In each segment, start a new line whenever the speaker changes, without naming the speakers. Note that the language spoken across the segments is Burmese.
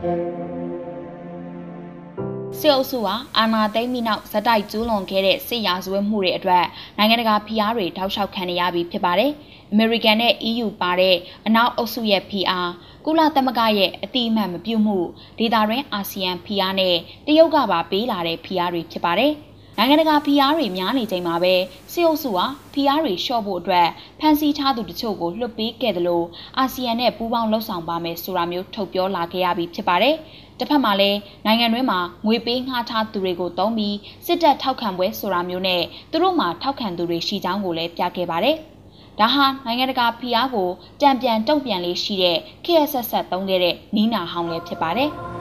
စ်အုပ်စုဟာအာဏာသိမ်းပြီးနောက်ဇက်တိုက်ကျူးလွန်ခဲ့တဲ့စစ်ရာဇဝတ်မှုတွေအတွက်နိုင်ငံတကာဖိအားတွေတောက်လျှောက်ခံနေရပြီးဖြစ်ပါတယ်။အမေရိကန်နဲ့ EU ပါတဲ့အနောက်အုပ်စုရဲ့ဖိအားကုလသမဂ္ဂရဲ့အတိအမှန်မပြုမှုဒေသတွင်းအာဆီယံဖိအားနဲ့တရုတ်ကပါပေးလာတဲ့ဖိအားတွေဖြစ်ပါတယ်။ နိုင်ငံတကာဖိအားတွေများနေချိန်မှာပဲစစ်အုပ်စုဟာဖိအားတွေလျှော့ဖို့အတွက်ဖန်ဆီးထားသူတချို့ကိုလွှတ်ပေးခဲ့တယ်လို့အာဆီယံနဲ့ပူးပေါင်းလှုပ်ဆောင်ပါမယ်ဆိုတာမျိုးထုတ်ပြောလာခဲ့ရပြီးဖြစ်ပါတယ်။တစ်ဖက်မှာလည်းနိုင်ငံတွင်းမှာငွေပေးငှားထားသူတွေကိုတုံးပြီးစစ်တပ်ထောက်ခံပွဲဆိုတာမျိုးနဲ့သူတို့မှာထောက်ခံသူတွေရှိကြောင်းကိုလည်းပြခဲ့ပါတယ်။ဒါဟာနိုင်ငံတကာဖိအားကိုတံပြန်တုံ့ပြန်လေးရှိတဲ့ KSS သုံးခဲ့တဲ့နီးနာဟောင်းလည်းဖြစ်ပါတယ်။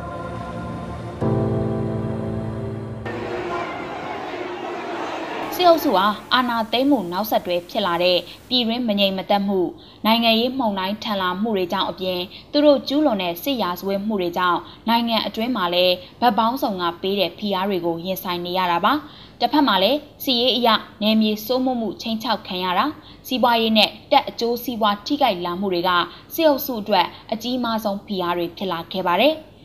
စစ်အုပ်စုဟာအာဏာသိမ်းမှုနောက်ဆက်တွဲဖြစ်လာတဲ့ပြည်ရင်းမငြိမ်မသက်မှုနိုင်ငံရေးမှုန်တိုင်းထန်လာမှုတွေကြောင့်အပြင်သူတို့ကျူးလွန်တဲ့စစ်ရာဇဝတ်မှုတွေကြောင့်နိုင်ငံအတွင်းမှာလည်းဗတ်ပေါင်းဆောင်ကပေးတဲ့ဖိအားတွေကိုရင်ဆိုင်နေရတာပါတစ်ဖက်မှာလည်းစီရေးအရနယ်မြေစိုးမိုးမှုချင်းချောက်ခံရတာစီးပွားရေးနဲ့တက်အကျိုးစီးပွားထိခိုက်လာမှုတွေကစစ်အုပ်စုအတွက်အကြီးမားဆုံးဖိအားတွေဖြစ်လာခဲ့ပါတယ်။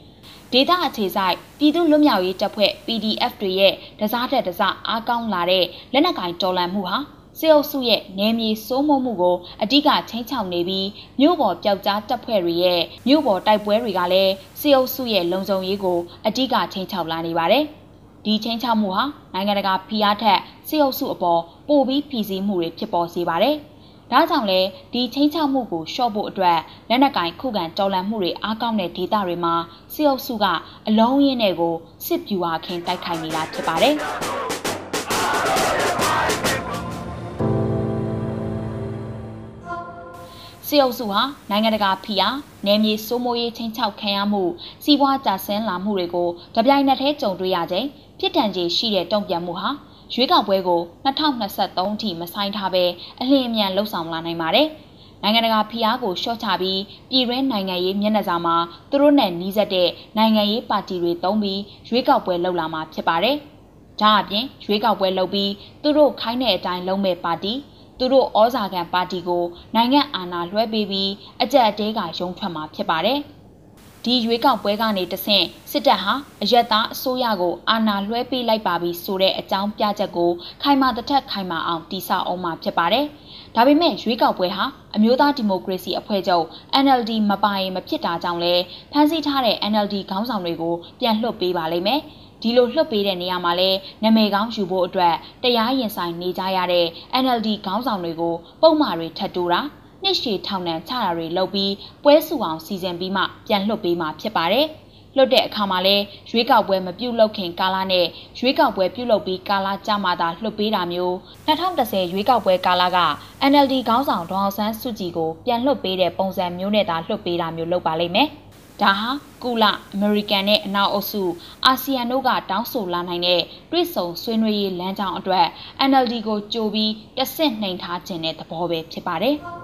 ဒေသအခြေဆိုင်ပြည်သူ့လွတ်မြောက်ရေးတပ်ဖွဲ့ PDF တွေရဲ့တစားတက်တစားအားကောင်းလာတဲ့လက်နက်ကင်တော်လှန်မှုဟာစစ်အုပ်စုရဲ့နယ်မြေစိုးမိုးမှုကိုအဓိကချင်းချောင်နေပြီးမြို့ပေါ်ပျောက်ကြားတပ်ဖွဲ့တွေရဲ့မြို့ပေါ်တိုက်ပွဲတွေကလည်းစစ်အုပ်စုရဲ့လုံခြုံရေးကိုအဓိကချင်းချောင်လာနေပါတယ်။ဒီချင်းချောင်မှုဟာနိုင်ငံတကာဖိအားထက်စစ်အုပ်စုအပေါ်ပိုပြီးဖိစီးမှုတွေဖြစ်ပေါ်စေပါတယ်။ ဒါကြောင့်လဲဒီချင်းချောက်မှုကိုရှော့ဖို့အတွက်လက်နက်ကင်ခုခံတော်လှန်မှုတွေအားကောင်းတဲ့ဒေသတွေမှာစစ်အုပ်စုကအလုံးရင်းနဲ့ကိုစစ်ပြူဟာခင်းတိုက်ခိုက်နေတာဖြစ်ပါတယ်။စစ်အုပ်စုဟာနိုင်ငံတကာဖိအားနယ်မြေစိုးမိုးရေးချင်းချောက်ခံရမှုစီးပွားကျဆင်းလာမှုတွေကိုတပြိုင်နက်တည်းကြုံတွေ့ရခြင်းဖြစ်တန်ကြီးရှိတဲ့တုံ့ပြန်မှုဟာ ရွေးကောက်ပွဲကို2023အထိမဆိုင်ထားဘဲအလင်းအမြန်လှုပ်ဆောင်လာနိုင်ပါတယ်။နိုင်ငံတကာဖိအားကိုရှော့ချပြီးပြည်တွင်းနိုင်ငံရေးမျက်နှာစာမှာသူတို့နဲ့နှီးစပ်တဲ့နိုင်ငံရေးပါတီတွေတုံးပြီးရွေးကောက်ပွဲလုပ်လာမှာဖြစ်ပါတယ်။ဒါအပြင်ရွေးကောက်ပွဲလုပ်ပြီးသူတို့ခိုင်းတဲ့အတိုင်းလုပ်မဲ့ပါတီသူတို့ဩဇာခံပါတီကိုနိုင်ငံအာဏာလွှဲပေးပြီးအကြက်အတဲကရုံထွက်မှာဖြစ်ပါတယ်။ ဒီရွေးကောက်ပွဲကနေတဆင့်စစ်တပ်ဟာအယက်သားအစိုးရကိုအာဏာလွှဲပေးလိုက်ပါပြီဆိုတဲ့အကြောင်းပြချက်ကိုခိုင်မာတစ်ထက်ခိုင်မာအောင်တိစောက်အောင်မှာဖြစ်ပါတယ်။ဒါပေမဲ့ရွေးကောက်ပွဲဟာအမျိုးသားဒီမိုကရေစီအဖွဲ့ချုပ် NLD မပိုင်မဖြစ်တာကြောင့်လဲဖမ်းဆီးထားတဲ့ NLD ခေါင်းဆောင်တွေကိုပြန်လွှတ်ပေးပါလိမ့်မယ်။ဒီလိုလွှတ်ပေးတဲ့နေရာမှာလဲနာမည်ကောင်းယူဖို့အတွက်တရားရင်ဆိုင်နေကြရတဲ့ NLD ခေါင်းဆောင်တွေကိုပုံမှားတွေထပ်တိုးတာ နှစ်ရှည်ထောင်ဒဏ်ချတာတွေလုပ်ပြီးပွဲစုအောင်စီစဉ်ပြီးမှပြန်လွှတ်ပေးမှာဖြစ်ပါတယ်။လွတ်တဲ့အခါမှာလဲရွေးကောက်ပွဲမပြုတ်လုခင်ကာလနဲ့ရွေးကောက်ပွဲပြုတ်လုပြီးကာလကြာမှသာလွှတ်ပေးတာမျိုး2010ရွေးကောက်ပွဲကာလက NLD ခေါင်းဆောင်ဒေါအောင်ဆန်းစုကြည်ကိုပြန်လွှတ်ပေးတဲ့ပုံစံမျိုးနဲ့သာလွှတ်ပေးတာမျိုးလုပ်ပါလိမ့်မယ်။ဒါဟာကုလအမေရိကန်နဲ့အနောက်အုပ်စုအာဆီယံတို့ကတောင်းဆိုလာနိုင်တဲ့တွစ်ဆုံဆွေးနွေးရေးလမ်းကြောင်းအတွက် NLD ကိုကြိုပြီးတဆင့်နှိမ်ထားခြင်းတဲ့သဘောပဲဖြစ်ပါတယ်။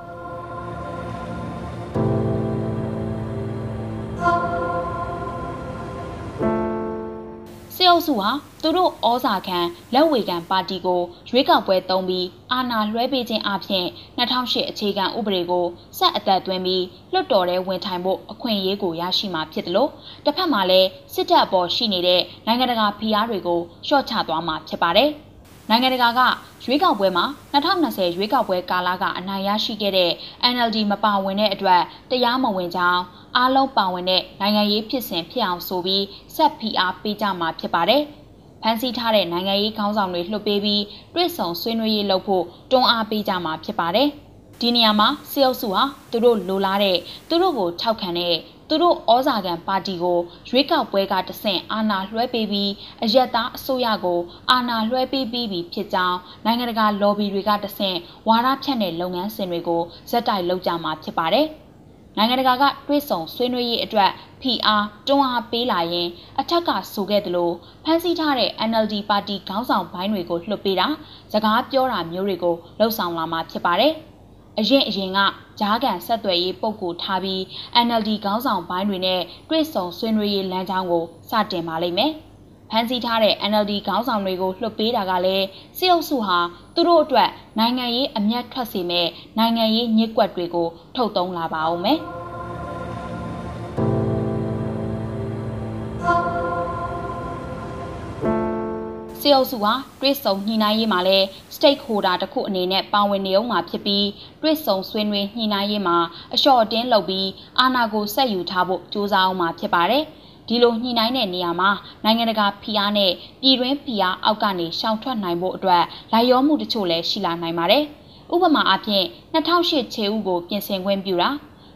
စစ်အုပ်စုဟာသူတို့ဩဇာခံလက်ဝေခံပါတီကိုရွေးကောက်ပွဲသုံးပြီးအာဏာလွှဲပေးခြင်းအပြင်2008အခြေခံဥပဒေကိုဆက်အသက်သွင်းပြီးလွှတ်တော်ထဲဝင်ထိုင်ဖို့အခွင့်အရေးကိုရရှိမှာဖြစ်တယ်လို့တစ်ဖက်မှာလည်းစစ်တပ်အပေါ်ရှိနေတဲ့နိုင်ငံတကာဖိအားတွေကိုလျှော့ချသွားမှာဖြစ်ပါတယ်။ နိုင်ငံတကာကရွေးကောက်ပွဲမှာ2020ရွေးကောက်ပွဲကာလကအနိုင်ရရှိခဲ့တဲ့ NLD မပါဝင်တဲ့အတွက်တရားမဝင်ကြောင်းအားလုံးပါဝင်တဲ့နိုင်ငံရေးဖြစ်စဉ်ဖြစ်အောင်ဆိုပြီးဆက်ဖိအားပေးကြမှာဖြစ်ပါတယ်။ဖမ်းဆီးထားတဲ့နိုင်ငံရေးခေါင်းဆောင်တွေလွှတ်ပေးပြီးတွစ်ဆုံဆွေးနွေးရေးလုပ်ဖို့တွန်းအားပေးကြမှာဖြစ်ပါတယ်။ဒီနေရာမှာစစ်အုပ်စုဟာသူတို့လိုလားတဲ့သူတို့ကိုထောက်ခံတဲ့ သူတို့ဩဇာခံပါတီကိုရွေးကောက်ပွဲကတဆင့်အာဏာလွှဲပေးပြီးအယက်သားအစိုးရကိုအာဏာလွှဲပေးပြီးပြီဖြစ်ကြောင်းနိုင်ငံတကာ lobby တွေကတဆင့်ဝါဒဖြန့်တဲ့လုပ်ငန်းစဉ်တွေကိုဇက်တိုက်လုပ်ကြမှာဖြစ်ပါတယ်။နိုင်ငံတကာကတွဲဆောင်ဆွေးနွေးရေးအတွက်ဖိအားတွန်းအားပေးလာရင်အထက်ကဆိုခဲ့သလိုဖမ်းဆီးထားတဲ့ NLD ပါတီခေါင်းဆောင်ပိုင်းတွေကိုလွှတ်ပေးတာစကားပြောတာမျိုးတွေကိုလှုံ့ဆော်လာမှာဖြစ်ပါတယ်။ အရင်အရင်ကဂျားကန်ဆက်သွယ်ရေးပုံကိုထားပြီး NLD ခေါင်းဆောင်ပိုင်းတွေနဲ့တွေ့ဆုံဆွေးနွေးရေးလမ်းကြောင်းကိုစတင်ပါလိမ့်မယ်။ဖမ်းဆီးထားတဲ့ NLD ခေါင်းဆောင်တွေကိုလွှတ်ပေးတာကလည်းစစ်အုပ်စုဟာသူတို့အတွက်နိုင်ငံရေးအမျက်ထွက်စေမဲ့နိုင်ငံရေးညစ်ကွက်တွေကိုထုတ်သုံးလာပါအောင်မယ်။ အုပ်စုဟာတွဲဆုံညှိနှိုင်းရေးမှာလဲ stakeholder တစ်ခုအနေနဲ့ပါဝင်နေအောင်မှာဖြစ်ပြီးတွဲဆုံဆွေးနွေးညှိနှိုင်းရေးမှာအလျှော့အတင်းလုပ်ပြီးအာဏာကိုဆက်ယူထားဖို့ကြိုးစားအောင်မှာဖြစ်ပါတယ်။ဒီလိုညှိနှိုင်းတဲ့နေရာမှာနိုင်ငံတကာဖိအားနဲ့ပြည်တွင်းဖိအားအောက်ကနေရှောင်ထွက်နိုင်ဖို့အတွက်လိုက်ရောမှုတချို့လည်းရှိလာနိုင်ပါတယ်။ဥပမာအားဖြင့်2008ခြေဥကိုပြင်ဆင်ခွင့်ပြုတာ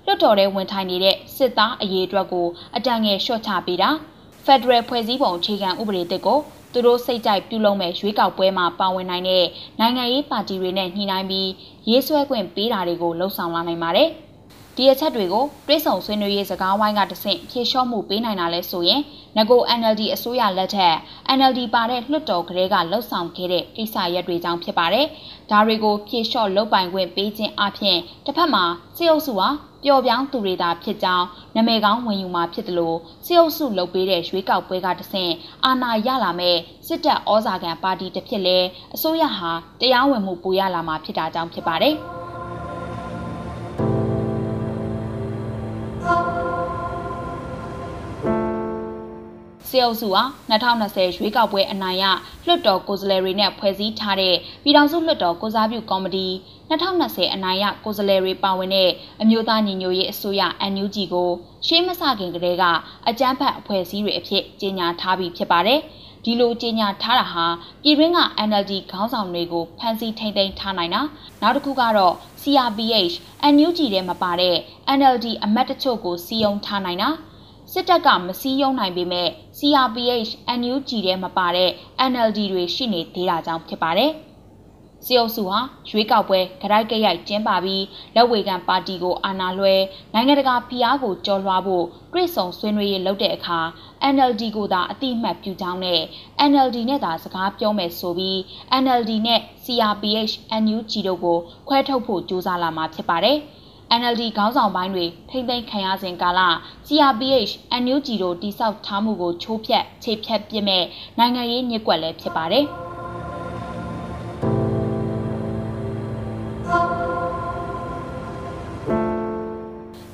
လွတ်တော်ထဲဝင်ထိုင်နေတဲ့စစ်သားအရေးအတွက်ကိုအတန်ငယ်လျှော့ချပေးတာဖက်ဒရယ်ဖွဲ့စည်းပုံအခြေခံဥပဒေတစ်ကို သူတို့စိတ်ကြိုက်ပြုလုပ်မဲ့ရွေးကောက်ပွဲမှာပါဝင်နိုင်တဲ့နိုင်ငံရေးပါတီတွေနဲ့ညှိနှိုင်းပြီးရေးဆွဲခွင့်ပေးတာတွေကိုလှုံ့ဆော်လာနိုင်ပါတယ်။ဒီအချက်တွေကိုတွဲဆောင်ဆွေးနွေးရေးစကားဝိုင်းကတဆင့်ဖြေလျှော့မှုပေးနိုင်တာလဲဆိုရင် ငကို NLD အစိုးရလက်ထက် NLD ပါတဲ့လွှတ်တော်ကလေးကလှုပ်ဆောင်ခဲ့တဲ့ကိစ္စရပ်တွေကြောင့်ဖြစ်ပါတယ်။ဒါတွေကိုဖြေလျှော့လုပ်ပိုင်ခွင့်ပေးခြင်းအပြင်တစ်ဖက်မှာစေအုပ်စုဟာပျော်ပြောင်းသူတွေသာဖြစ်ကြောင်းနမေကောင်းဝင်ယူမှာဖြစ်တယ်လို့စေအုပ်စုလုပ်ပေးတဲ့ရွေးကောက်ပွဲကတဆင့်အာဏာရလာမဲ့စစ်တပ်ဩဇာခံပါတီတစ်ဖြစ်လဲအစိုးရဟာတရားဝင်မှုပိုရလာမှာဖြစ်တာကြောင့်ဖြစ်ပါတယ်။ စေအုပ်စုဟာ2020ရွေးကောက်ပွဲအနိုင်ရလွှတ်တော်ကိုယ်စားလှယ်တွေနဲ့ဖွဲ့စည်းထားတဲ့ပြည်ထောင်စုလွှတ်တော်ကိုစားပြုကော်မတီ2020အနိုင်ရကိုယ်စားလှယ်တွေပါဝင်တဲ့အမျိုးသားညီညွတ်ရေးအစိုးရ NUG ကိုရှေးမစခင်ကတည်းကအကြမ်းဖက်အဖွဲ့အစည်းတွေအဖြစ်ကြေညာထားပြီးဖြစ်ပါတယ်။ဒီလိုကြေညာထားတာဟာပြည်တွင်းက NLD ခေါင်းဆောင်တွေကိုဖမ်းဆီးထိန်းသိမ်းထားနိုင်တာနောက်တစ်ခုကတော့ CRPH NUG ထဲမှာပါတဲ့ NLD အမတ်တချို့ကိုစီယုံထားနိုင်တာ စစ်တပ်ကမစည်းရုံးနိုင်ပေမဲ့ CRPH NUG ထဲမှာပါတဲ့ NLD တွေရှိနေသေးတာကြောင့်ဖြစ်ပါတယ်။စီအုပ်စုဟာရွေးကောက်ပွဲကြိုက်ကြရိုက်ကျင်းပပြီးလက်ဝေခံပါတီကိုအာဏာလွှဲနိုင်ငံတကာဖိအားကိုကျော်လွှားဖို့တွေ့ဆုံဆွေးနွေးရေးလုပ်တဲ့အခါ NLD ကိုသာအတိအမှတ်ပြုကြောင်းနဲ့ NLD နဲ့သာစကားပြောမယ်ဆိုပြီး NLD နဲ့ CRPH NUG တို့ကိုခွဲထုတ်ဖို့ကြိုးစားလာမှာဖြစ်ပါတယ်။ NLD ခေါင်းဆောင်ပိုင်းတွေထိမ့်သိမ်းခံရစဉ်ကာလ CRPH NUG တို့တိစောက်ထားမှုကိုချိုးဖျက်ခြေဖြတ်ပစ်မဲ့နိုင်ငံရေးညစ်ကွက်လည်းဖြစ်ပါတယ်။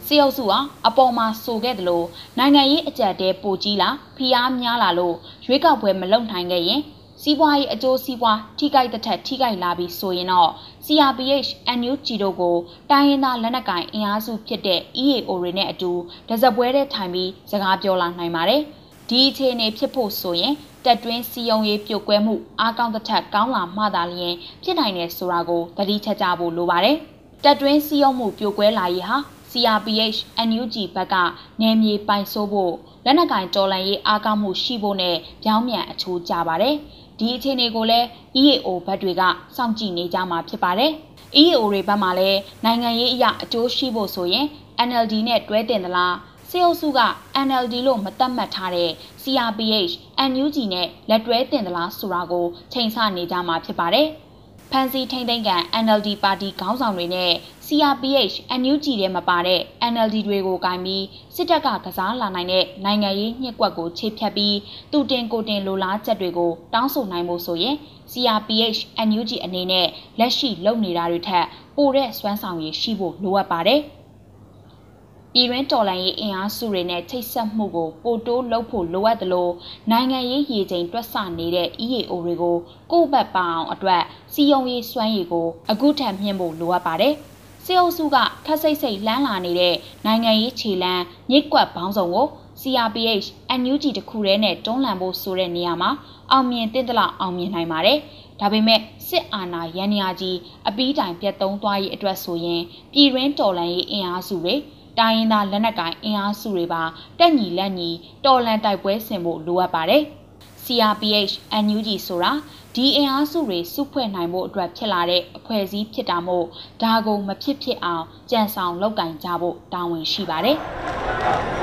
စီအုပ်စုဟာအပေါ်မှာဆိုခဲ့သလိုနိုင်ငံရေးအကြက်တဲပိုကြီးလာဖိအားများလာလို့ရွေးကောက်ပွဲမလုပ်နိုင်ခဲ့ရင် စီးပွားရေးအကျိုးစီးပွားထိခိုက်တဲ့ထက်ထိခိုက်လာပြီးဆိုရင်တော့ CRPH NUG တို့ကိုတိုင်းရင်းသားလက်နက်ကိုင်အင်အားစုဖြစ်တဲ့ EAO တွေနဲ့အတူတစပွဲတဲ့ထိုင်ပြီးစကားပြောလာနိုင်ပါတယ်။ဒီအခြေအနေဖြစ်ဖို့ဆိုရင်တက်တွင်းစီယုံရေးပြုတ်ကွဲမှုအားကောင်းတဲ့ထက်ကောင်းလာမှသာလျှင်ဖြစ်နိုင်တယ်ဆိုတာကိုသတိချကြဖို့လိုပါတယ်။တက်တွင်းစီယုံမှုပြုတ်ကွဲလာရေးဟာ CRPH NUG ဘက်ကနယ်မြေပိုင်ဆိုးဖို့လက်နက်ကင်တော်လှန်ရေးအားကောင်းမှုရှိဖို့နဲ့ပြောင်းမြန်အချိုးကြပါတယ်။ ဒီအခြေအနေကိုလည်း EAO ဘက်တွေကစောင့်ကြည့်နေကြမှာဖြစ်ပါတယ်။ EAO တွေဘက်မှလည်းနိုင်ငံရေးအရာအကျိုးရှိဖို့ဆိုရင် NLD နဲ့တွဲတင်သလားစေအုပ်စုက NLD လို့မသတ်မှတ်ထားတဲ့ CRPH NUG နဲ့လက်တွဲတင်သလားဆိုတာကိုချိန်ဆနေကြမှာဖြစ်ပါတယ်။ဖန်စီထိန်သိမ်းကန် NLD ပါတီခေါင်းဆောင်တွေနဲ့ CRPH NUG ထဲမှာပါတဲ့ NLD တွေကိုကင်ပြီးစစ်တပ်ကကစားလာနိုင်တဲ့နိုင်ငံရေးညှက်ကွက်ကိုချိတ်ဖြတ်ပြီးတူတင်ကိုတင်လိုလားချက်တွေကိုတောင်းဆိုနိုင်ဖို့ဆိုရင် CRPH NUG အနေနဲ့လက်ရှိလုပ်နေတာတွေထက်ပိုတဲ့စွမ်းဆောင်ရည်ရှိဖို့လိုအပ်ပါတယ်။ပြည်တွင်းတော်လှန်ရေးအင်အားစုတွေနဲ့ချိတ်ဆက်မှုကိုပိုတိုးလုပ်ဖို့လိုအပ်တယ်လို့နိုင်ငံရေးရည်ချိန်တွက်ဆနေတဲ့ EAO တွေကိုကိုယ့်ဘက်ပအောင်အတွက်စီယုံရေးစွမ်းရည်ကိုအခုထပ်မြင့်ဖို့လိုအပ်ပါတယ်။ စေအုပ်စုကခက်စိတ်စိတ်လှမ်းလာနေတဲ့နိုင်ငံရေးခြေလမ်းညစ်ကွက်ပေါင်းစုံကို CRPH NUG တခုတည်းနဲ့တွန်းလှန်ဖို့ဆိုတဲ့နေရာမှာအောင်မြင်တဲ့တလောက်အောင်မြင်နိုင်ပါတယ်။ဒါပေမဲ့စစ်အာဏာရန်ရာကြီးအပီးတိုင်ပြတ်သုံးသွားရေးအတွက်ဆိုရင်ပြည်ရင်းတော်လှန်ရေးအင်အားစုတွေတိုင်းရင်းသားလက်နက်ကိုင်အင်အားစုတွေပါတက်ညီလက်ညီတော်လန်တိုက်ပွဲဆင်ဖို့လိုအပ်ပါတယ်။ CRPH NUG ဆိုတာ ဒီအင်အားစုတွေစုဖွဲ့နိုင်ဖို့အတွက်ဖြစ်လာတဲ့အဖွဲ့အစည်းဖြစ်တာမို့ဒါကိုမဖြစ်ဖြစ်အောင်ကြံဆောင်လုပ်ကင်ကြဖို့တာဝန်ရှိပါတယ်။